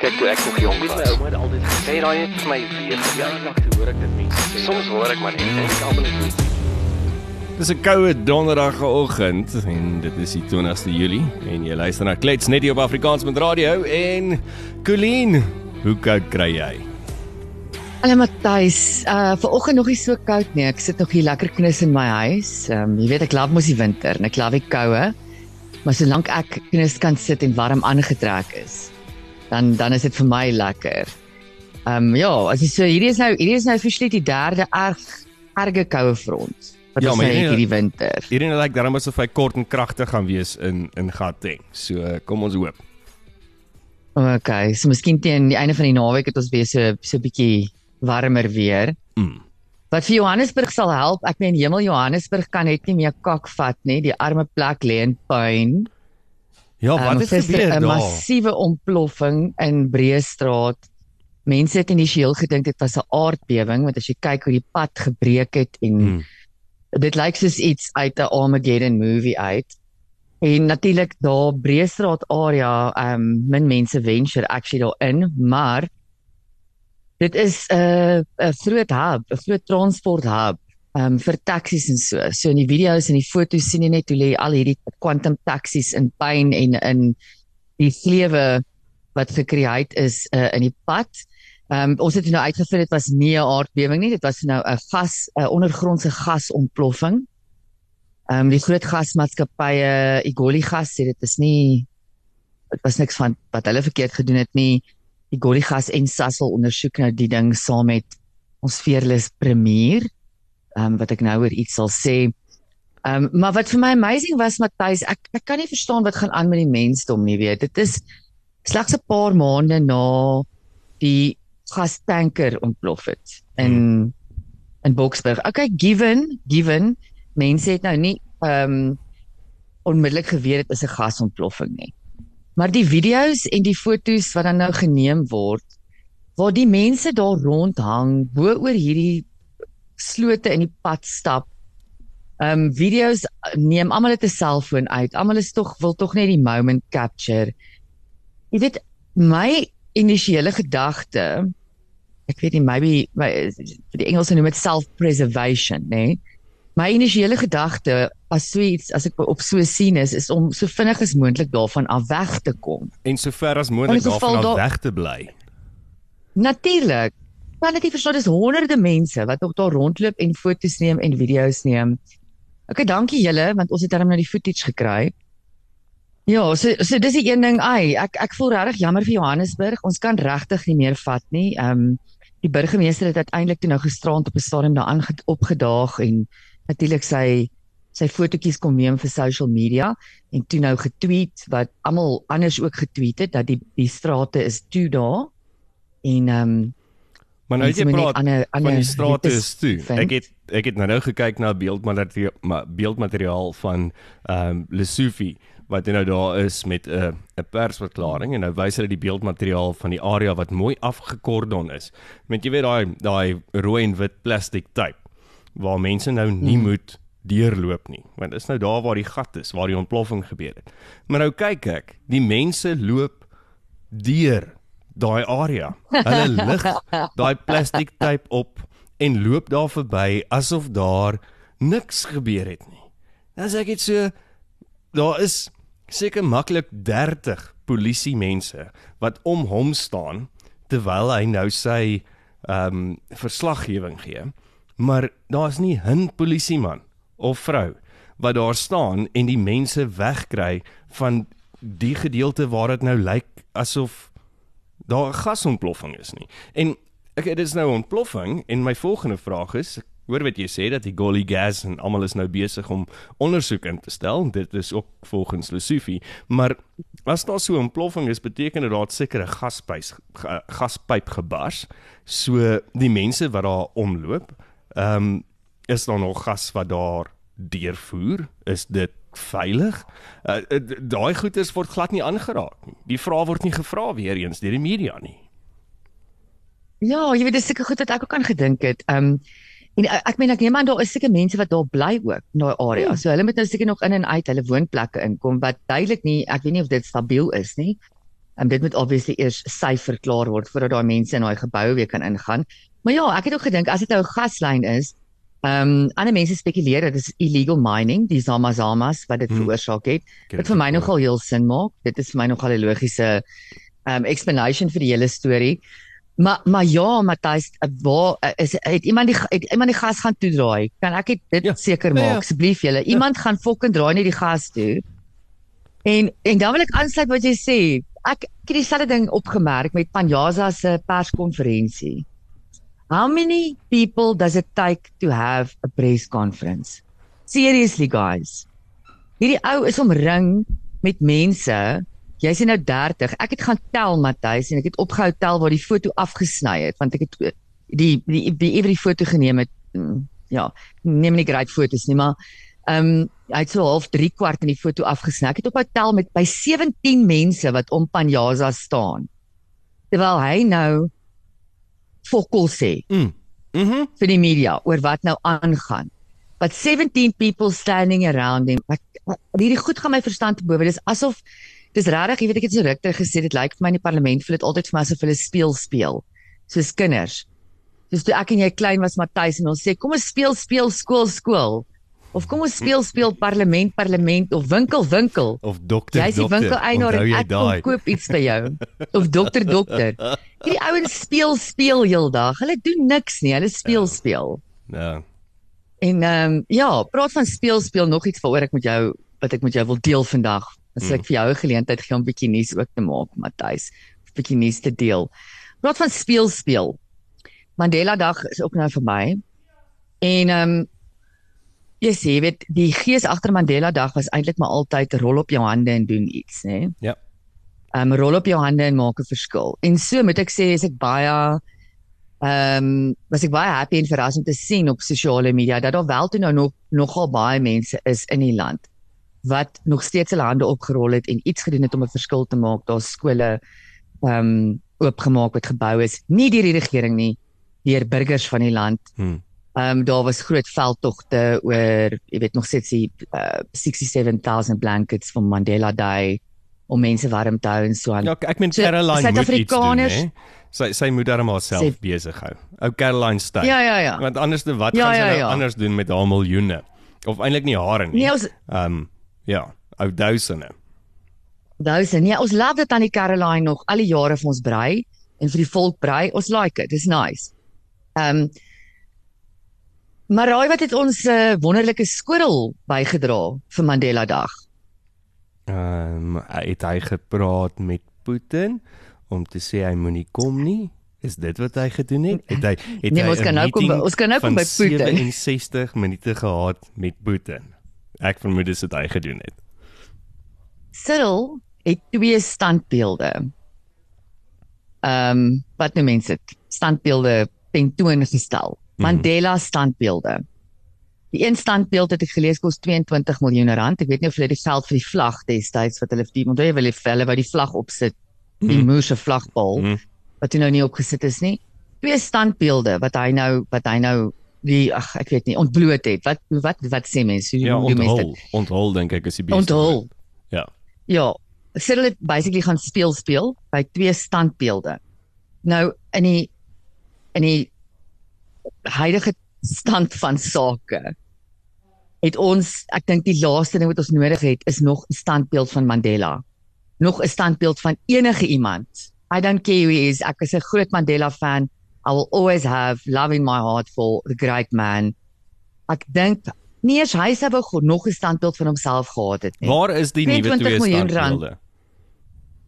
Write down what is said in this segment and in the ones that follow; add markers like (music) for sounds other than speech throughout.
Kyk toe ek nog jonk was. My ouma het altyd gesê, Sê daai net vir my weer. nagte hoor ek dit mense. Soms hoor ek maar net en ek almal net Dis 'n koue donderdagoggend en dit is die 20ste Julie en jy luister na Klets net hier op Afrikaans met radio en Colleen, hoe koud kry jy? Hallo Matthys, uh vanoggend nog nie so koud nie. Ek sit nog hier lekker knus in my huis. Ehm um, jy weet ek love mos die winter en ek love die koue. Maar solank ek knus kan sit en warm aangetrek is, dan dan is dit vir my lekker. Ehm um, ja, as jy so hierdie is nou hierdie is nou officially die derde erg erge koue front wat Ja, ons het hierdie- hierdie winter. Hierdie lyk darem asof hy kort en kragtig gaan wees in in Gauteng. So kom ons hoop. Okay, so miskien teen die einde van die naweek het ons weer so so 'n bietjie warmer weer. Mm. Wat vir Johannesburg sal help, ek meen hemel Johannesburg kan net nie meer kak vat nie. Die arme plek lê in puin. Ja, wat Ehm, het gebeur 'n daar? massiewe ontploffing in Breestraat. Mense het initieel gedink dit was 'n aardbewing, want as jy kyk hoe die pad gebreek het en Hmm. dit lyk soos iets uit 'n Armageddon movie uit. En natuurlik daar Breestraat area, ehm um, min mense venture actually daarin, maar dit is 'n uh, 'n groot hub, 'n groot transport hub um vir taksies en so. So in die video's en die foto's sien jy net hoe lê al hierdie quantum taksies in pyn en in die vlewe wat gecreate is uh, in die pad. Um ons het nou uitgevind dit was nie 'n aardbewing nie, dit was nou 'n gas 'n ondergrondse gasontploffing. Um die groot gasmaatskappye, Igoli Gas sê dit is nie dit was niks van wat hulle verkeerd gedoen het nie. Igoli Gas en Sasol ondersoek nou die ding saam met ons veerlus premier um, wat ek nou oor iets sal sê. Um, maar wat vir my amazing was Matthys, ek ek kan nie verstaan wat gaan aan met die mensdom nie, weet. Dit is slegs 'n paar maande na die gastanker ontplof het in in Boksburg. Okay, given, given mense het nou nie ehm um, onmiddellik geweet dit is 'n gasontploffing nie. Maar die video's en die foto's wat dan nou geneem word waar die mense daar rondhang bo oor hierdie slote in die pad stap. Ehm um, video's neem almal het 'n selfoon uit. Almal is tog wil tog net die moment capture. Jy weet my initiële gedagte ek weet nie maybe my die Engelse noem dit self-preservation, nê? Nee? My initiële gedagte as so iets as ek op so sien is is om so vinnig as moontlik daarvan af weg te kom. En so ver as moontlik daarvan af daar- weg te bly. Natuurlik. Kan dit nie verstaan dis honderde mense wat nog daar rondloop en foto's neem en video's neem. Okay, dankie julle want ons het darm nou die footage gekry. Ja, so so dis die een ding, ai, ek ek voel regtig jammer vir Johannesburg. Ons kan regtig nie meer vat nie. Ehm um, die burgemeester het uiteindelik toe nou gisterand op 'n stadium daaraan ge- opgedaag en natuurlik sy sy fotootjies kom neem vir social media en toe nou getweet wat almal anders ook getweet het dat die die strate is toe daar en ehm um, Maar nou jy praat ander van die strate is toe. vind. Ek het ek het nou nou gekyk na beeldmateriaal ma- beeldmateriaal van ehm um, Lesotho wat nou daar is met 'n 'n persverklaring en nou wys hulle die beeldmateriaal van die area wat mooi afgekordon is. Met jy weet daai daai rooi en wit plastiek tape waar mense nou nie Mhm. moet deurloop nie, want dis nou daar waar die gat is, waar die ontploffing gebeur het. Maar nou kyk ek, die mense loop deur daai area. Hulle lig daai plastiek tape op en loop daar verby asof daar niks gebeur het nie. Dan sê ek dit so daar is seker maklik 30 polisie mense wat om hom staan terwyl hy nou sy ehm um, verslaggewing gee. Maar daar's nie 'n polisieman of vrou wat daar staan en die mense wegkry van die gedeelte waar dit nou lyk asof daar 'n gasontploffing is nie. En ek dit is nou 'n ontploffing en my volgende vraag is hoor wat jy sê dat die Goli gas en almal is nou besig om ondersoek in te stel. Dit is ook volgens Lesotho, maar as daar so 'n ontploffing is, beteken dit daar het sekere gaspyp ge, gaspyp gebars. So die mense wat daar omloop, ehm um, is daar nog gas wat daar deurvoer? Is dit veilig? Uh, uh, daai goeders word glad nie aangeraak nie. Die vraag word nie gevra weer eens deur die media nie. Ja, jy weet dis seker goed wat ek ook aan gedink het. Ehm um, en uh, ek meen ek neem aan daar is seker mense wat daar bly ook in daai area. Hmm. So hulle moet nou seker nog in en uit hulle woonplekke inkom wat duidelik nie ek weet nie of dit stabiel is nie. En dit moet obviously eers safe verklaar word voordat daai mense in daai gebou weer kan ingaan. Maar ja, ek het ook gedink as dit nou 'n gaslyn is, ehm um, ander mense spekuleer dit is illegal mining, die zamazamas wat dit Hmm. veroorsaak het. Het Wat vir my nogal heel sin maak. Dit is vir my nogal 'n logiese um explanation vir die hele storie. Maar maar ja, Matthys, eh, waar eh, is het iemand die het iemand die gas gaan toedraai? Kan ek dit Ja. ja. seker Ja, ja. maak asseblief julle? Iemand gaan fucking draai net die gas toe. En en dan wil ek aansluit wat jy sê. Ek het dieselfde ding opgemerk met Panjaza se perskonferensie. How many people does it take to have a press conference? Seriously guys. Hierdie ou is omring met mense. Jy sien nou 30. Ek het gaan tel Matthys en ek het opgehou tel waar die foto afgesny het want ek het eh, die die die ewige foto geneem het. Mm, Ja, neem nie great foto's nie, maar ehm um, hy het so half 3 kwart in die foto afgesny. Ek het ophou tel met by 17 mense wat om Panjaza staan. Terwyl hy nou fokol sê Mm. Mhm. vir die media oor wat nou aangaan. But 17 people standing around him. Ek- hierdie goed gaan my verstand te bowe. Dis asof dis regtig, jy weet ek het so ruk terug gesê dit lyk vir my in die parlement voel dit altyd vir my asof hulle speel speel. Soos kinders. Soos toe ek en jy klein was Matthys en ons sê kom ons speel speel skool skool. Of kom ons speel speel parlement parlement of winkel winkel. Of dokter Jy's die dokter. winkeleienaar Onthou en jy ek kom koop iets by jou. Of dokter dokter. Hierdie ouens speel speel heeldag. Hulle doen niks nie. Hulle speel speel. Ja. En ehm um, ja, praat van speel speel nog iets waaroor ek met jou wat ek met jou wil deel vandag. As ek vir jou 'n geleentheid gee om bietjie nuus ook te maak, Matthys. Bietjie nuus te deel. Praat van speel speel. Mandela Dag is ook nou verby. En ehm um, jy sê, jy weet, die gees agter Mandela Dag was eintlik maar altyd rol op jou hande en doen iets, né? Ja. Ehm um, rol op jou hande en maak 'n verskil. En so moet ek sê, is ek baie ehm um, was ek baie happy en verras om te sien op sosiale media dat daar wel toe nou nog nogal baie mense is in die land wat nog steeds hulle hande opgerol het en iets gedoen het om 'n verskil te maak. Daar's skole ehm um, oopgemaak wat gebou is, nie deur die regering nie, deur burgers van die land. Hm. Ehm um, daar was groot veldtogte oor, jy weet nog steeds die uh, 67000 blankets van Mandela Day om mense warm te hou en so aan. Ja, ek meen So, Caroline moet iets doen, hè. Sy sy moet darem haarself Sê- besig hou. Ou Caroline Steyn. Ja, ja, ja. Want anders wat Ja, gaan sy ja, nou ja. anders doen met haar miljoene? Of eintlik nie hare nie. Nee, Ehm ja, ou duisende. duisend. Nee, ons love dit aan die Caroline nog al die jare vir ons brei en vir die volk brei. Ons like dit. Dis nice. Ehm um, Maar raai wat het ons uh, wonderlike skorrel bygedra vir Mandela Dag? Ehm het hy gepraat met Putin om te sê hy moenie kom nie? Is dit wat hy gedoen het? Het hy het Nee, hy maar ons kan nou kom ons kan nou kom by Putin. 67 minute gehad met Putin. Ek vermoed dis wat hy gedoen het. Cyril het twee standbeelde. Ehm um, wat noem mense dit? Standbeelde tentoongestel. Mandela standbeelde. Die een standbeeld het ek gelees kos 22 miljoen rand. Ek weet nie of hulle die geld vir die vlag destyds wat hulle die onthou jy wil die velle wat die vlag opsit, die Mhm. moerse vlagpaal Mhm. wat toe nou nie opgesit is nie. Twee standbeelde wat hy nou wat hy nou die ag ek weet nie ontbloot het. Wat wat wat sê mense? Hoe Ja, doen mense dit? onthul. Onthul dink ek is die beste. Onthul. Ja. Ja, Cyril het basically gaan speel speel by twee standbeelde. Nou in die in die huidige stand van sake het ons ek dink die laaste ding wat ons nodig het is nog 'n standbeeld van Mandela. Nog 'n standbeeld van enige iemand. I don't care who he is. Ek is 'n groot Mandela fan. I will always have love in my heart for the great man. Ek dink nie eens hy sou wou nog 'n standbeeld van homself gehad het nie. Waar is die nuwe 22 twee standbeelde?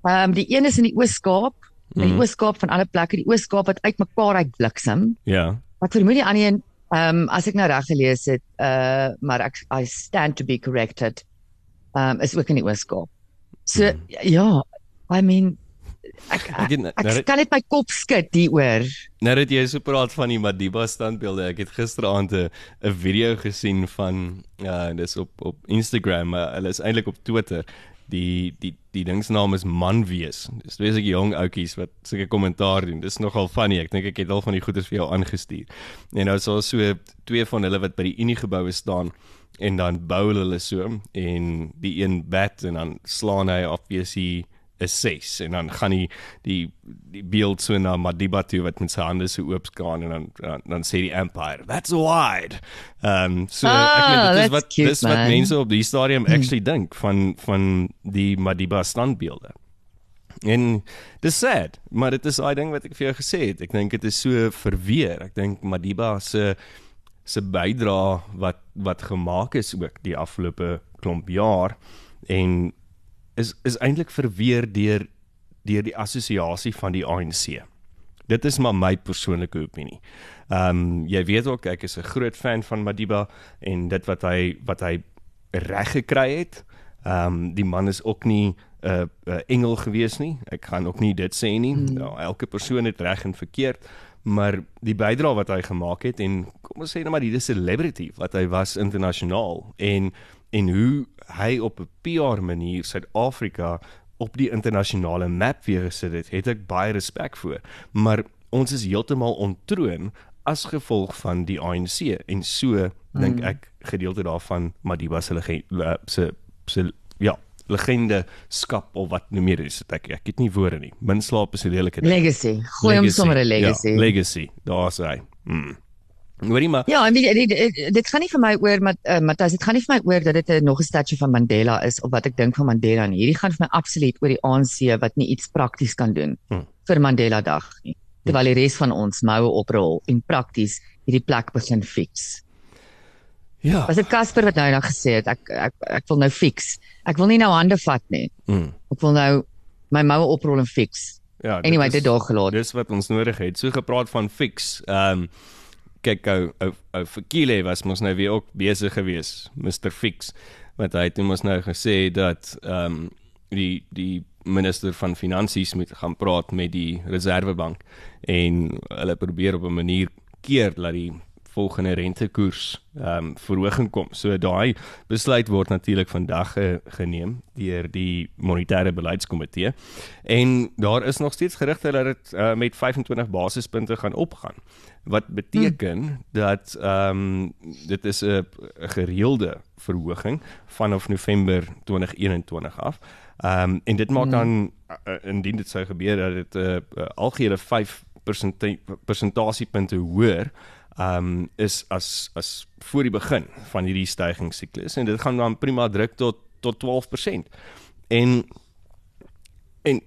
Ehm um, die een is in die Oos-Kaap, in die Mhm. Oos-Kaap van alle plekke, die Oos-Kaap wat uitmekaar uit bliksem. Ja. Ek vermoed die ander een ehm um, as ek nou reg gelees het, uh maar ek I stand to be corrected. Ehm um, is ook in die Oos-Kaap. So Mhm. ja, I mean ek Ek ek, het nou ek kan net my kop skud hieroor. nou dat jy so praat van die Madiba standbeelde, ek het gisteraand 'n 'n video gesien van uh dis op op Instagram, maar hulle is eintlik op Twitter. Die die die ding se naam is Manwees. Dis twee sulke jong ouetjies wat sulke kommentaar doen. Dis nogal funny. Ek dink ek het al van die goeders vir jou aangestuur. En nou is daar so twee van hulle wat by die Unie geboue staan en dan bou hulle so en die een bat en dan slaan hy obviously is 6 en dan gaan die die die beeld so na Madiba toe wat met sy hande so oop staan en dan dan, dan sê die empire that's wide. Ehm um, so Ah, ek meen dit is wat cute, dis wat man. mense op die stadium actually (clears throat) dink van van die Madiba standbeelde. En dis sad, maar dit is daai ding wat ek vir jou gesê het. Ek dink dit is so verweer. Ek dink Madiba se se bydra wat wat gemaak is ook die afgelope klomp jaar en is is eintlik verweer deur deur die assosiasie van die ANC. Dit is maar my persoonlike opinie. Ehm um, jy weet ook ek is 'n groot fan van Madiba en dit wat hy wat hy reg gekry het. Ehm um, die man is ook nie 'n uh, uh, engel gewees nie. Ek gaan ook nie dit sê nie. Mm. Nou, elke persoon het reg en verkeerd, maar die bydrae wat hy gemaak het en kom ons sê net maar die celebrity wat hy was internasionaal en en hoe hy op 'n PR manier Suid-Afrika op die internasionale map weer gesit het, het ek baie respek vir. Maar ons is heeltemal ontroon as gevolg van die ANC en so dink ek gedeelte daarvan Madiba se legende se se ja, legende skap of wat noem jy dit? Ek ek het nie woorde nie. Min slaap is 'n lelike ding. Legacy. Gooi hom sommer 'n legacy. Ja, legacy. Daar's hy. Mm. Hoorie maar. Ja, en weet jy, dit, dit, dit gaan nie vir my oor met uh, Matthys, dit gaan nie vir my oor dat dit 'n nog 'n statue van Mandela is of wat ek dink van Mandela nie. Hierdie gaan vir my absoluut oor die ANC wat nie iets prakties kan doen Hmm. vir Mandela Dag nie. Terwyl die res van ons moue oprol en prakties hierdie plek begin fix. Ja. Was dit Casper wat nou net gesê het ek ek ek wil nou fix. Ek wil nie nou hande vat nie. Mm. Ek wil nou my moue oprol en fix. Ja, Anyway, is- dit daar gelaat. Dis wat ons nodig het. So gepraat van fix. Ehm um, kyk ou ou ou Fikile was mos nou weer ook besig gewees, Mr Fix. Want hy het toe mos nou gesê dat ehm um, die die minister van finansies moet gaan praat met die Reservebank en hulle probeer op 'n manier keer dat die volgende rentekoers ehm um, verhoging kom. So daai besluit word natuurlik vandag ge, geneem deur die monetêre beleidskomitee en daar is nog steeds gerugte dat dit uh, met 25 basispunte gaan opgaan. Wat beteken hmm. dat ehm um, dit is 'n 'n gereelde verhoging vanaf November 2021 af. Ehm um, en dit maak dan uh, indien dit sou gebeur dat dit 'n uh, uh, algehele 5 persente- persentasiepunte hoër um, is as as voor die begin van hierdie stygingssiklus en dit gaan dan prima druk tot tot 12%. En en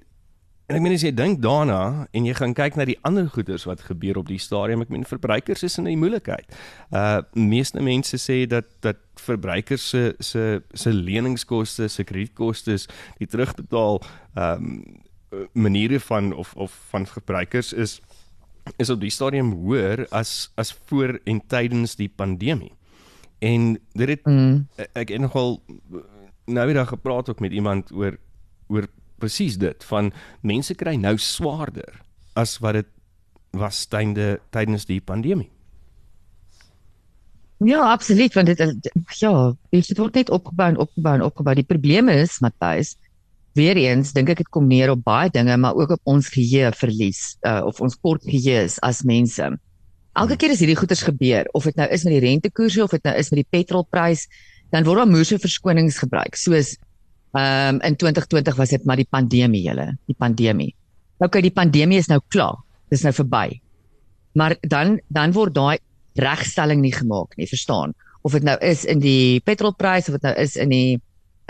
en ek meen as jy dink daarna en jy gaan kyk na die ander goederes wat gebeur op die stadium, ek meen verbruikers is in 'n moeilikheid. Uh meeste mense sê dat dat verbruikers se se se leningskoste, se kredietkoste, die terugbetaal um, maniere van of of van verbruikers is is op die stadium hoër as as voor en tydens die pandemie. En dit het Mm. ek het nogal nou weer daar gepraat ook met iemand oor oor presies dit van mense kry nou swaarder as wat dit was tydens tydens die pandemie. Ja, absoluut want dit ja, dit word net opgebou en opgebou en opgebou. Die probleem is, Matthys, weer eens dink ek dit kom neer op baie dinge, maar ook op ons geheue verlies uh, of ons kort geheue as mense. Elke keer as hierdie goeters gebeur, of dit nou is met die rentekoerse of dit nou is met die petrolprys, dan word daar moeë verskonings gebruik. Soos ehm um, in 2020 was dit maar die pandemie julle, die pandemie. Okay, die pandemie is nou klaar. Dis nou verby. Maar dan dan word daai regstelling nie gemaak nie, verstaan? Of dit nou is in die petrolprys of dit nou is in die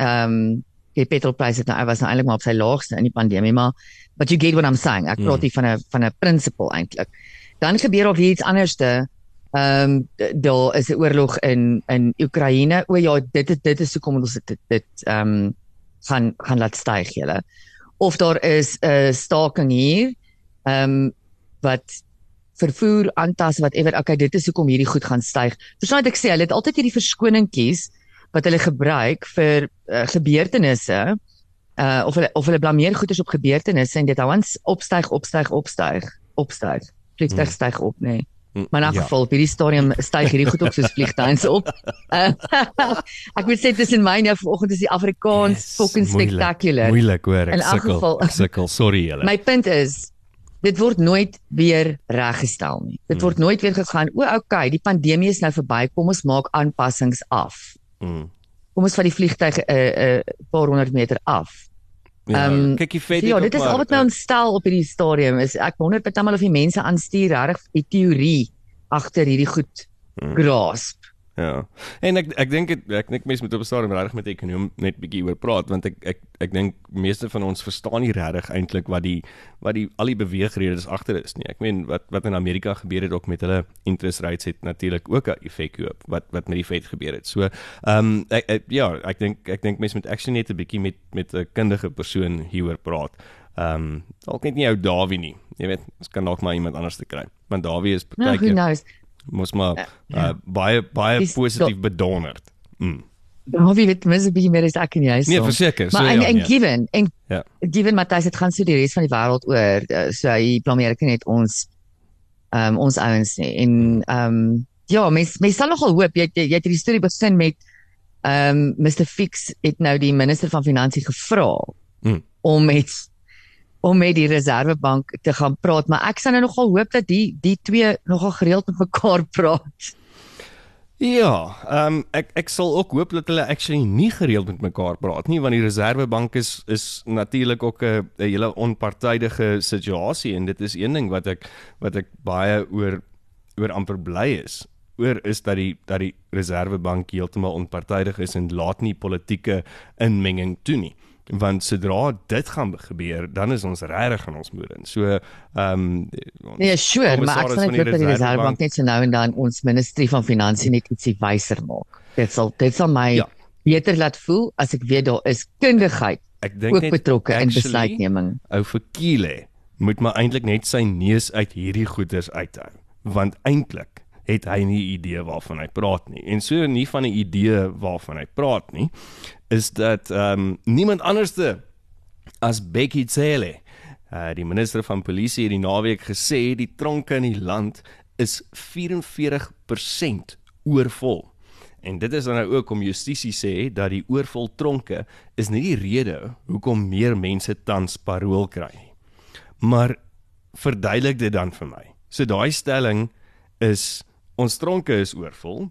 ehm um, die petrolprys het nou was nou eintlik maar op sy laagste in die pandemie, maar but you get what I'm saying. Ek praat Mm. hier van 'n van 'n principle eintlik. Dan gebeur of iets anderste. Ehm um, daar is 'n oorlog in in Oekraïne. O ja, dit is dit is hoekom ons dit dit ehm um, gaan gaan laat styg julle. Of daar is 'n staking hier ehm um, wat vervoer aantas whatever. Okay, dit is hoekom hierdie goed gaan styg. Verstaan wat ek sê? Hulle het altyd hierdie verskoningetjies wat hulle gebruik vir uh, gebeurtenisse uh of hulle of hulle blameer goeders op gebeurtenisse en dit hou aan s- opstyg, opstyg, opstyg, opstyg. Vliegtuig Hmm. styg op, nê. Nee. Mm, Maar in elk ja. geval op hierdie stadium styg hierdie goed op soos vliegtuie se op. Uh, (laughs) (laughs) ek moet sê tussen my en jou vanoggend is die Afrikaans yes, fucking spectacular. Moeilik hoor, ek sukkel. geval- Ek sukkel, sorry julle. My punt is dit word nooit weer reggestel nie. Dit Hmm. word nooit weer gegaan, o, okay, die pandemie is nou verby, kom ons maak aanpassings af. Mm. Kom ons vat die vliegtuig 'n uh, 'n uh, paar honderd meter af. Ja, Ehm, kyk jy vet So ja, dit is al wat my ontstel op hierdie stadium is. Ek wonder baie maal of die mense aanstuur regtig die teorie agter hierdie goed Hmm. grasp. Ja. En ek ek dink ek dink mense moet op 'n stadium regtig met ekonom net bietjie oor praat want ek ek ek dink meeste van ons verstaan nie regtig eintlik wat die wat die al die beweegredes agter is nie. Ek meen wat wat in Amerika gebeur het ook met hulle interest rates het natuurlik ook 'n effek op wat wat met die Fed gebeur het. So, ehm um, ek, ek ja, ek dink ek dink mense moet actually net 'n bietjie met met 'n kundige persoon hieroor praat. Ehm um, dalk net nie jou Dawie nie. Jy weet, ons kan dalk maar iemand anders te kry. Want Dawie is Nou, who knows. Mos maar Ja. uh, baie baie Dis positief bedonderd. Mm. Daar wie weet mens 'n bietjie meer as ek en jy Nee, so. verseker. So Maar en, ja. en nee. given en Ja. given Matthys dit gaan so die res van die wêreld oor uh, so hy blameer ek net ons ehm um, ons ouens nie en ehm um, ja mens mens sal nogal hoop jy jy, jy het hierdie storie begin met ehm um, Mr Fix het nou die minister van finansie gevra Mm. om met om met die reservebank te gaan praat maar ek sal nou nogal hoop dat die die twee nogal gereeld met mekaar praat. Ja, ehm um, ek ek sal ook hoop dat hulle actually nie gereeld met mekaar praat nie want die Reserwebank is is natuurlik ook 'n hele onpartydige situasie en dit is een ding wat ek wat ek baie oor oor amper bly is. Oor is dat die dat die Reserwebank heeltemal onpartydig is en laat nie politieke inmenging toe nie want sodra dit gaan gebeur dan is ons regtig in ons moeder. So ehm um, Nee, sure, maar ek sal net hoop dat die Reservebank- net so nou en dan ons ministerie van finansie net ietsie wyser maak. Dit sal dit sal my Ja. beter laat voel as ek weet daar is kundigheid ek dink ook betrokke in actually- besluitneming. ou Fikile moet maar eintlik net sy neus uit hierdie goeders uithou want eintlik het hy nie idee waarvan hy praat nie en so nie van 'n idee waarvan hy praat nie is dat ehm um, niemand anderste as Becky Cele uh, die minister van polisie het die naweek gesê die tronke in die land is 44% oorvol En dit is dan nou ook om justisie sê dat die oorvol tronke is nie die rede hoekom meer mense tans parol kry nie. Maar verduidelik dit dan vir my. So daai stelling is ons tronke is oorvol,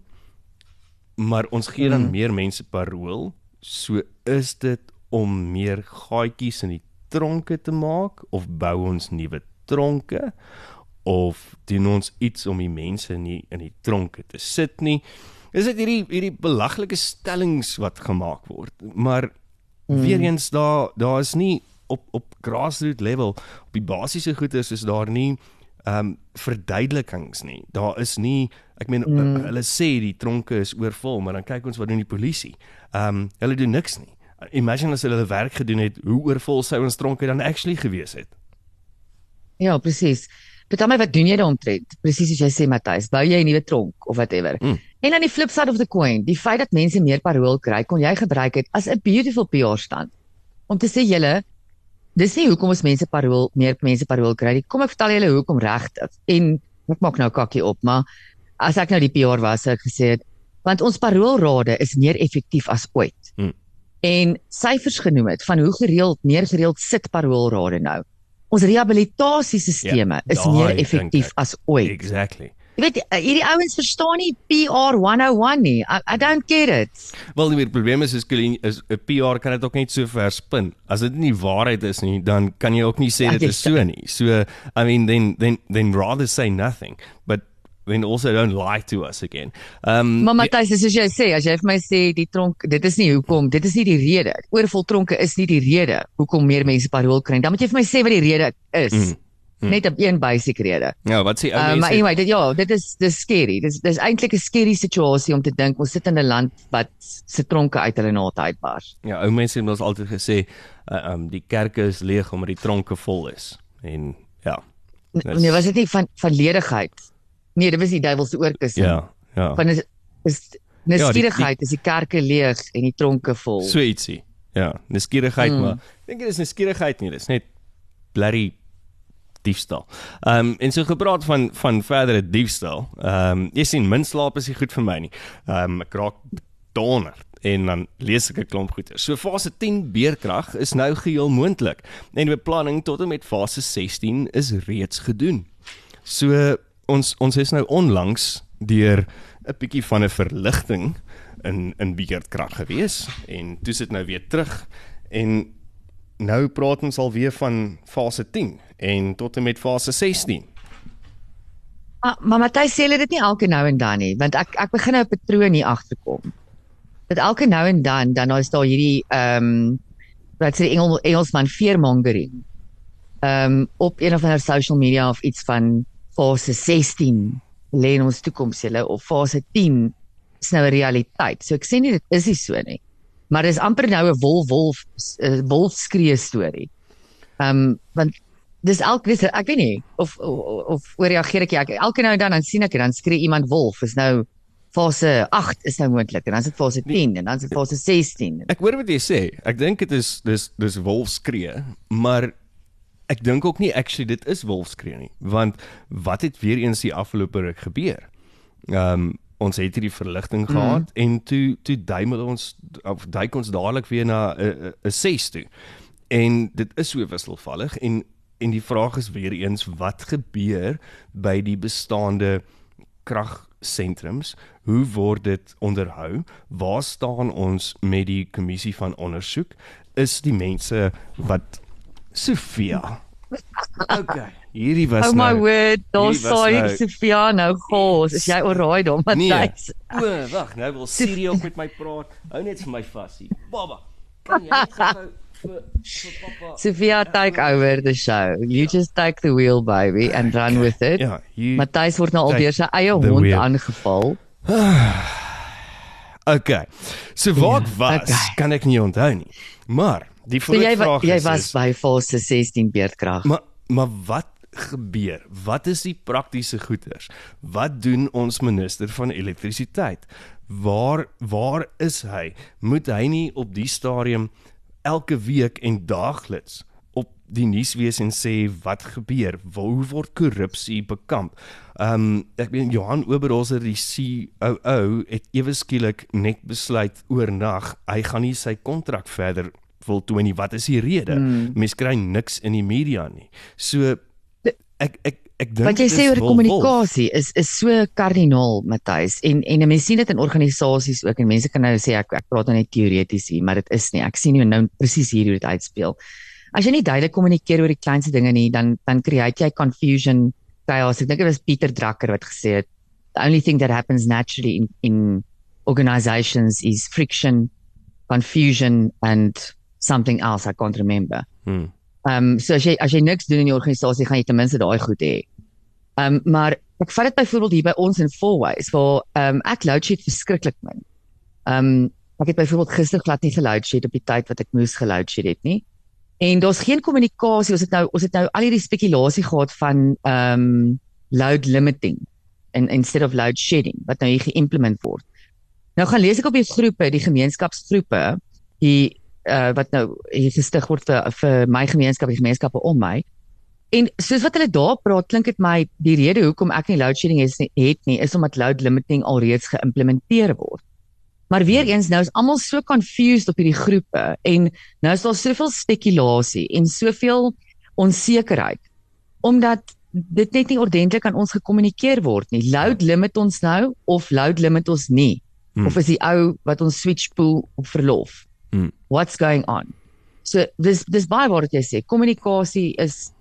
maar ons gee dan Mm. meer mense parol. So is dit om meer gaatjies in die tronke te maak of bou ons nuwe tronke of doen ons iets om die mense nie in die tronke te sit nie? Is dit hierdie hierdie belaglike stellings wat gemaak word? Maar mm. weer eens daar daar is nie op op grassroots level op die basiese goeders is daar nie um, verduidelikings nie. Daar is nie ek meen mm. hulle sê die tronke is oorvol, maar dan kyk ons wat doen die polisie. Ehm um, hulle doen niks nie. Imagine as hulle hulle werk gedoen het, hoe oorvol sou ons tronke dan actually gewees het. Ja, presies. Betal my wat doen jy daaromtrent? Presies soos jy sê Matthys, bou jy 'n nuwe tronk of whatever. Mm. En aan die flip side of the coin, die feit dat mense meer parol kry, kon jy gebruik het as 'n beautiful PR stand. Om te sê julle dis nie hoekom ons mense parol meer mense parol kry nie. Kom ek vertel julle hoekom regtig. En ek maak nou kakkie op, maar as ek nou die PR was, sou ek gesê het want ons parolrade is meer effektief as ooit. Mm. En syfers genoem het van hoe gereeld meer gereeld sit parolrade nou. Ons rehabilitasiesisteme Ja, is meer effektief ek. as ooit. Exactly. Jy weet uh, hierdie ouens verstaan nie PR 101 nie. I, I don't get it. Wel die probleem is is is 'n PR kan dit ook net so verspin. As dit nie waarheid is nie, dan kan jy ook nie sê Ja, dit is so nie. So I mean then then then rather say nothing, but then also don't lie to us again. Um Maar Matthys, soos jy sê, as jy vir my sê die tronk, dit is nie hoekom, dit is nie die rede. Oorvol tronke is nie die rede hoekom meer mense parol kry. nie. Dan moet jy vir my sê wat die rede is. Mm, mm. Net 'n een basic rede. ja, wat sê ou Uh, mense? maar anyway, dit ja, dit is dis scary. Dis dis eintlik 'n scary situasie om te dink ons sit in 'n land wat se tronke uit hulle nate uitbars. Ja, ou mense het ons altyd gesê, uh, um die kerke is leeg omdat die tronke vol is. En ja. Dis- Nee, was dit nie van van ledigheid? Nee, dit was die duiwel se oorkussing. Ja, ja. Van is is die- nuuskierigheid is die kerke leeg en die tronke vol. So ietsie. Ja, nuuskierigheid, Mm. maar ek dink dit is nuuskierigheid nie, dis net blerry diefstal. Ehm um, en so gepraat van van verdere diefstal. Ehm um, jy sien min slaap is nie goed vir my nie. Ehm um, ek raak donder en dan lees ek 'n klomp goeie. So fase 10 beerkrag is nou geheel moontlik en beplanning tot en met fase 16 is reeds gedoen. So ons ons is nou onlangs deur 'n bietjie van 'n verligting in in beerdkrag gewees en toe sit nou weer terug en nou praat ons alweer van fase 10 en tot en met fase 16. Maar maar Matthys sê hulle dit nie elke nou en dan nie, want ek ek begin nou 'n patroon hier agterkom. Dat elke nou en dan dan is daar hierdie ehm um, wat sê Engel, Engelsman fearmongering. Ehm um, op een of ander social media of iets van fase 16 lê in ons toekoms julle of fase 10 is nou 'n realiteit. So ek sê nie dit is nie so nie. Maar dis amper nou 'n wolf wolf 'n wolf skree storie. Ehm um, want dis elke dis ek weet nie of of, of ooreageer ek, ek elke nou en dan dan sien ek en dan skree iemand wolf is nou fase 8 is nou moontlik en dan is dit fase 10 en dan is dit fase 16. Ek hoor wat jy sê. Ek dink dit is dis dis wolfskree, maar ek dink ook nie actually dit is wolfskree nie, want wat het weer eens die afgelope ruk gebeur? Ehm um, ons het hierdie verligting gehad mm. en toe toe duimel ons of duik ons dadelik weer na 'n 'n 6 toe. En dit is so wisselvallig en en die vraag is weer eens wat gebeur by die bestaande kragsentrums? Hoe word dit onderhou? Waar staan ons met die kommissie van ondersoek? Is die mense wat Sofia. Okay. (laughs) Hierdie was Oh my nou, word, daar sê nou- Sofia nou gos. Is jy alraai dan, Matthys? Nee. O, wag, nou wil Siri ook met my praat. Hou net vir my vas hier. Baba. Kan jy net gou vir vir Sofia take over the show. You just take the wheel baby and run with it. Ja, hier. Matthys word nou al Take deur sy eie hond wheel. aangeval. (sighs) Okay. So waar ek Ja, was, okay. kan ek nie onthou nie. Maar die So jy vraag jy is, was is by fase 16 beerdkrag. Maar maar wat gebeur? Wat is die praktiese goeders? Wat doen ons minister van elektrisiteit? Waar waar is hy? Moet hy nie op die stadium elke week en daagliks op die nuus wees en sê wat gebeur? Hoe word korrupsie bekamp? Ehm um, ek weet Johan Oberholzer die COO het ewe skielik net besluit oornag hy gaan nie sy kontrak verder voltooi nie. Wat is die rede? Mm. Mense kry niks in die media nie. So ek ek ek dink Wat jy sê oor kommunikasie is is so kardinaal Matthys en en 'n mens sien dit in organisasies ook en mense kan nou sê ek ek praat nou net teoreties hier maar dit is nie ek sien nie nou presies hier hoe dit uitspeel. As jy nie duidelik kommunikeer oor die kleinste dinge nie dan dan create jy confusion chaos. Ek dink dit was Pieter Drucker wat gesê het the only thing that happens naturally in in organizations is friction, confusion and something else I can't remember. Hmm. Ehm um, so as jy as jy niks doen in die organisasie gaan jy ten minste daai goed hê. Ehm um, maar ek vat dit byvoorbeeld hier by ons in Fourways waar ehm um, ek load shed verskriklik min. Ehm um, ek het byvoorbeeld gister glad nie geload shed op die tyd wat ek moes geload shed het nie. En daar's geen kommunikasie. Ons het nou ons het nou al hierdie spekulasie gehad van ehm um, load limiting en instead of load shedding wat nou hier geïmplement word. Nou gaan lees ek op die groepe, die gemeenskapsgroepe, die uh, wat nou hier gestig word vir vir my gemeenskap, die gemeenskappe om my. En soos wat hulle daar praat, klink dit my die rede hoekom ek nie load shedding nie- het nie, is omdat load limiting alreeds geïmplementeer word. Maar weer eens nou is almal so confused op hierdie groepe en nou is daar soveel spekulasie en soveel onsekerheid omdat dit net nie ordentlik aan ons gekommunikeer word nie. Load limit ons nou of load limit ons nie? Hmm. Of is die ou wat ons switch pool op verlof? What's going on? So dis dis baie waar wat jy sê. Kommunikasie is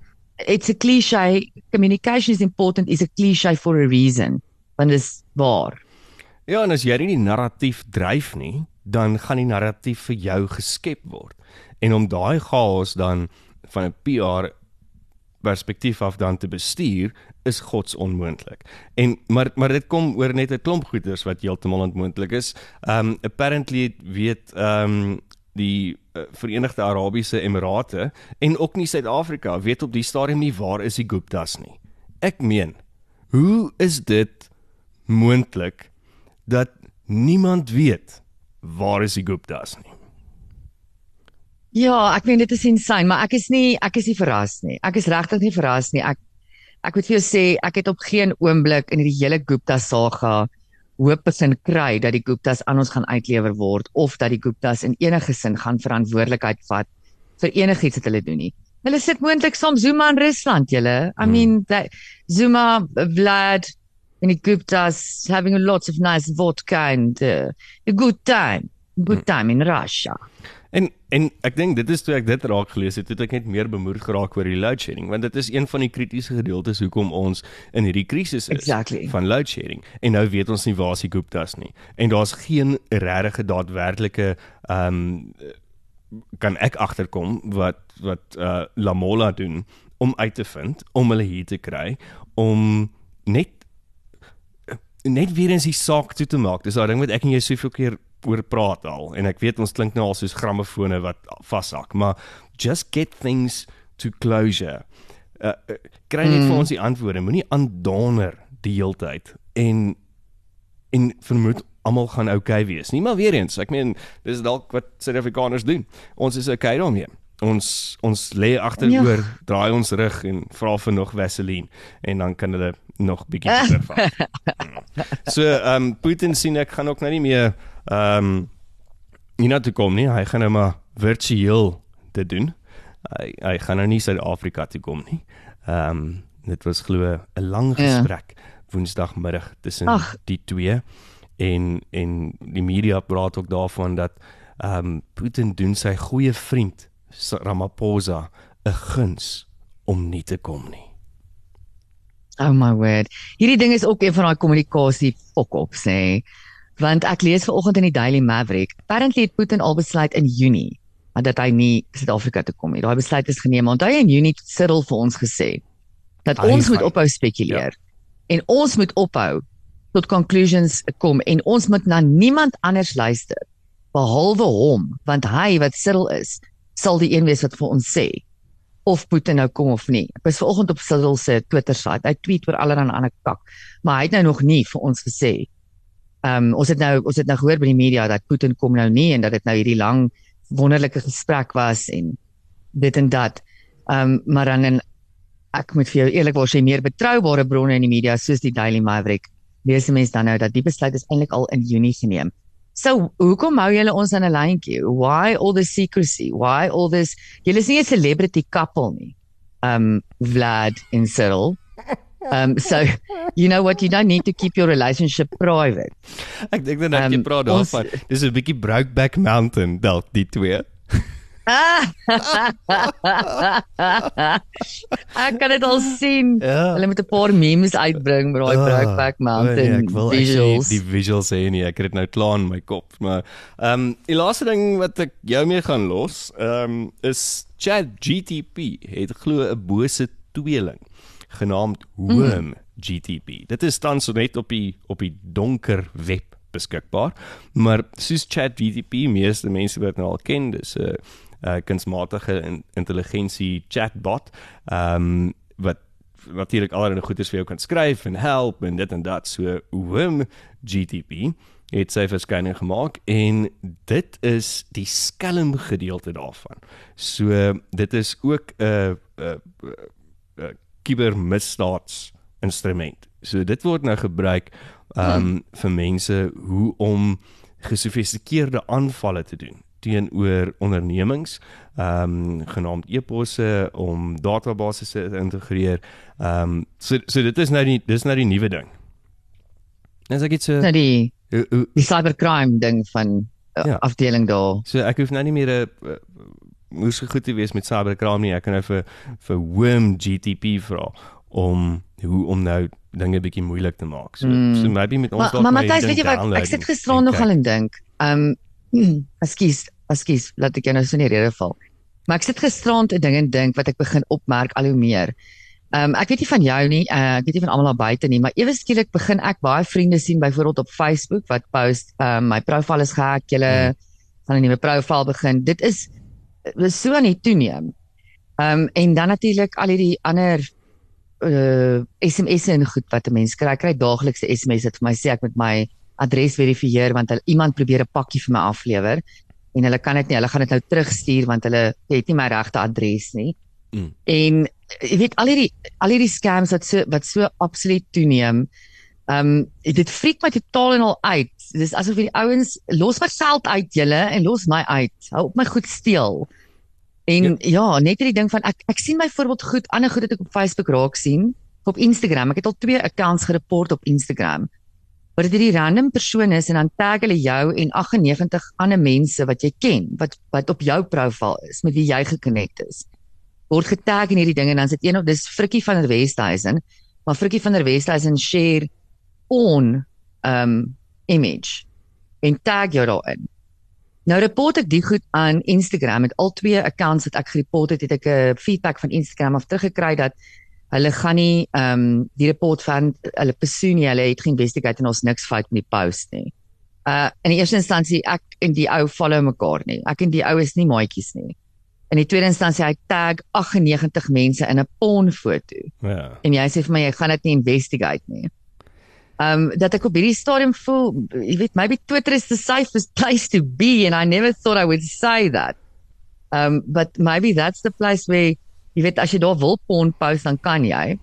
it's a cliche. Communication is important is a cliche for a reason. Want dis waar. Ja, en as jy nie die narratief dryf nie, dan gaan die narratief vir jou geskep word. En om daai chaos dan van 'n PR perspektief af dan te bestuur is gods onmoontlik. En maar maar dit kom oor net 'n klomp goeders wat heeltemal onmoontlik is. Um apparently weet um die uh, Verenigde Arabiese Emirate en ook nie Suid-Afrika weet op die stadium nie waar is die Guptas nie. Ek meen, hoe is dit moontlik dat niemand weet waar is die Guptas nie? Ja, ek meen dit is insane, maar ek is nie ek is nie verras nie. Ek is regtig nie verras nie. Ek ek moet vir jou sê ek het op geen oomblik in hierdie hele Gupta saga hoop begin kry dat die Guptas aan ons gaan uitlewer word of dat die Guptas in enige sin gaan verantwoordelikheid vat vir enigiets wat hulle doen nie. Hulle sit moontlik saam Zuma in Rusland, julle. I Hmm. mean, that Zuma, Vlad and the Guptas having lots of nice vodka and uh, a good time. Good time in Russia. En en ek dink dit is toe ek dit raak gelees het, het ek net meer bemoedig geraak oor die load shedding, want dit is een van die kritiese gedeeltes hoekom ons in hierdie krisis is Exactly. van load shedding. En nou weet ons nie waar is die Guptas nie. En daar's geen regte daadwerklike ehm um, kan ek agterkom wat wat uh Lamola doen om uit te vind om hulle hier te kry om net net weer eens die saak toe te maak. Dis daai ding wat ek en jy soveel keer oor praat al en ek weet ons klink nou al soos grammofone wat vashak, maar just get things to closure. Uh, uh, kry net mm. vir ons die antwoorde. Moenie aandonder die heeltyd en en vermoed almal gaan oukei okay wees. Nie maar weer eens, ek meen dis dalk wat Suid-Afrikaners doen. Ons is oukei okay daarmee. Ons ons lê agteroor, ja. draai ons rug en vra vir nog Vaseline en dan kan hulle nog bietjie beter (laughs) vat. so ehm um, Putin sien ek gaan ook nou nie meer ehm um, nie na toe kom nie. Hy gaan nou maar virtueel dit doen. Hy hy gaan nou nie Suid-Afrika toe kom nie. Ehm um, dit was glo 'n lang gesprek ja. woensdagmiddag tussen Ach. die twee en en die media praat ook daarvan dat ehm um, Putin doen sy goeie vriend Ramaphosa 'n guns om nie te kom nie. Oh my word. Hierdie ding is ook een van daai kommunikasie fok-op sê. Want ek lees vanoggend in die Daily Maverick, apparently het Putin al besluit in Junie dat hy nie Suid-Afrika toe kom nie. Daai besluit is geneem want hy in Junie Cyril vir ons gesê dat hy ons moet ophou spekuleer ja. en ons moet ophou tot conclusions kom en ons moet na niemand anders luister behalwe hom want hy wat Cyril is sal die een wees wat vir ons sê of Putin nou kom of nie. Ek was vanoggend op Cyril se Twitter site. Hy tweet oor allerlei ander kak, maar hy het nou nog nie vir ons gesê. Ehm um, ons het nou ons het nou gehoor by die media dat Putin kom nou nie en dat dit nou hierdie lang wonderlike gesprek was en dit en dat. Ehm um, maar dan en ek moet vir jou eerlikwaar sê meer betroubare bronne in die media soos die Daily Maverick lees mense dan nou dat die besluit is eintlik al in Junie geneem. So, hoekom hou julle ons aan 'n lyntjie? Why all the secrecy? Why all this? Julle is nie 'n celebrity couple nie. Um Vlad and Cyril. Um so you know what you don't need to keep your relationship private. Ek dink dan ek um, praat daarvan. Dis 'n bietjie Brokeback Mountain dalk die twee. (laughs) ek kan dit al sien. Ja. Hulle moet 'n paar memes uitbring met daai oh, Brokeback Mountain nee, visuals. Die visuals sê nie, ek het dit nou klaar in my kop, maar ehm um, die laaste ding wat ek jou mee gaan los, ehm um, is ChatGTP het glo 'n bose tweeling genaamd Worm mm. GTP. Dit is tans net op die op die donker web beskikbaar. Maar soos ChatGPT meeste mense wat nou al ken, dis 'n uh, uh, kunsmatige in, intelligensie chatbot ehm um, wat natuurlik allerlei goeders vir jou kan skryf en help en dit en dat so Wim GTP het sy verskyning gemaak en dit is die skelm gedeelte daarvan. So dit is ook 'n 'n 'n kibermisdaads instrument. So dit word nou gebruik um hmm. vir mense hoe om gesofistikeerde aanvalle te doen teenoor ondernemings ehm um, genaamd e-posse om databasisse te integreer. Ehm um, so so dit is nou die dis nou die nuwe ding. Net as ek iets so nou die die cybercrime ding van uh, ja. afdeling daar. So ek hoef nou nie meer 'n uh, moes goed te wees met cybercrime nie. Ek kan nou vir vir Worm GTP vra om hoe om nou dinge bietjie moeilik te maak. So mm. so maybe met ons dalk maar maar Matthys weet jy wat ek sit gisteraan nog al en dink. Ehm um, (clears throat) ekskuus Ekskuus, laat ek jou nou so in die rede val. Maar ek sit gisterand 'n ding en dink wat ek begin opmerk al hoe meer. Ehm um, ek weet nie van jou nie, uh, ek weet nie van almal daar buite nie, maar ewe skielik begin ek baie vriende sien byvoorbeeld op Facebook wat post ehm um, my profiel is gehack, julle hmm. van 'n nuwe profiel begin. Dit is is so aan die toeneem. Ehm um, en dan natuurlik al hierdie ander uh SMS'e en goed wat 'n mens kry. Ek kry daagliks 'n SMS wat vir my sê ek moet my adres verifieer want hulle iemand probeer 'n pakkie vir my aflewer en hulle kan dit nie hulle gaan dit nou terugstuur want hulle het nie my regte adres nie. Mm. En jy weet al hierdie al hierdie scams wat so wat so absoluut toeneem. Ehm um, dit freak my totaal en al uit. Dis asof die ouens los my geld uit julle en los my uit. Hou op my goed steel. En ja, ja net hierdie ding van ek ek sien byvoorbeeld goed ander goed wat ek op Facebook raak sien op Instagram. Ek het al twee accounts gereport op Instagram Wat dit hierdie random persoon is en dan tag hulle jou en 98 ander mense wat jy ken, wat wat op jou profiel is, met wie jy gekonnekt is. Word getag in hierdie ding en dan sit een op dis Frikkie van der Westhuizen, maar Frikkie van der Westhuizen share on um image en tag jou daarin. Nou report ek die goed aan Instagram met al twee accounts wat ek gereport het, het ek 'n feedback van Instagram af teruggekry dat hulle gaan nie ehm um, die report van hulle persoon nie, hulle het geïnvestigate en ons niks fout met die post nie. Uh in die eerste instansie ek en die ou follow mekaar nie. Ek en die ou is nie maatjies nie. In die tweede instansie hy tag 98 mense in 'n porn foto. Ja. En jy sê vir my jy gaan dit nie investigate nie. Um dat ek op hierdie stadium voel, jy weet, maybe Twitter is the safest place to be and I never thought I would say that. Um but maybe that's the place where jy weet as jy daar wil porn post dan kan jy.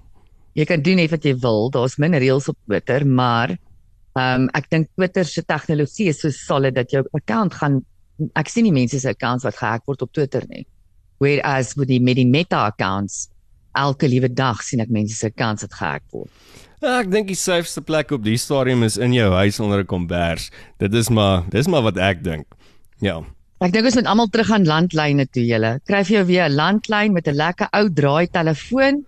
Jy kan doen net wat jy wil. Daar's min reëls op Twitter, maar um ek dink Twitter se tegnologie is so solid dat jou account gaan ek sien nie mense se accounts wat gehack word op Twitter nie. Whereas with die met die Meta accounts elke liewe dag sien ek mense se accounts wat gehack word. Ja, ek dink die safeste plek op die stadium is in jou huis onder 'n kombers. Dit is maar dis maar wat ek dink. Ja. Ek dink ons moet almal terug aan landlyne toe julle. Kry vir jou weer 'n landlyn met 'n lekker ou draai telefoon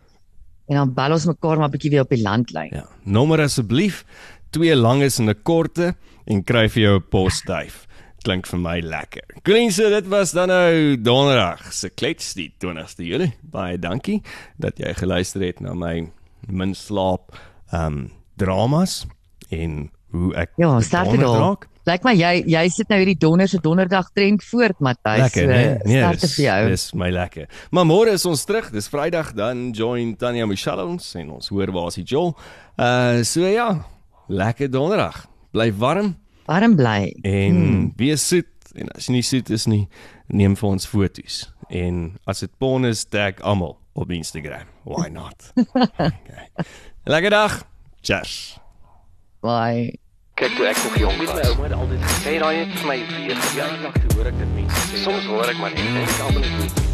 en dan bel ons mekaar maar 'n bietjie weer op die landlyn. Ja. Nommer asseblief twee langes en 'n korte en kry vir jou 'n posduif. Klink vir my lekker. Glense, dit was dan nou donderdag se klets die 20ste Julie. Baie dankie dat jy geluister het na my min slaap ehm um, dramas en hoe ek Ja, dit donder daar. raak. Lyk my jy jy sit nou hierdie donder se donderdag trend voort Matthys. Lekker, né? Nee, sterkte vir jou. dis my lekker. Maar môre is ons terug. Dis Vrydag dan join Tanya Michelle ons en ons hoor waar is die Joel. Uh so ja, lekker donderdag. Bly warm Warm bly. en hmm. wees soet en as jy nie soet is nie, neem vir ons foto's. En as dit porn is, tag almal op Instagram. Why not? (laughs) okay. Lekker dag. Cheers. Bye. Kyk toe ek nog jong was, my ouma het altyd gesê daai net vir my weer. Ja, ek hoor ek dit mense sê. Soms hoor ek maar net en ek almal net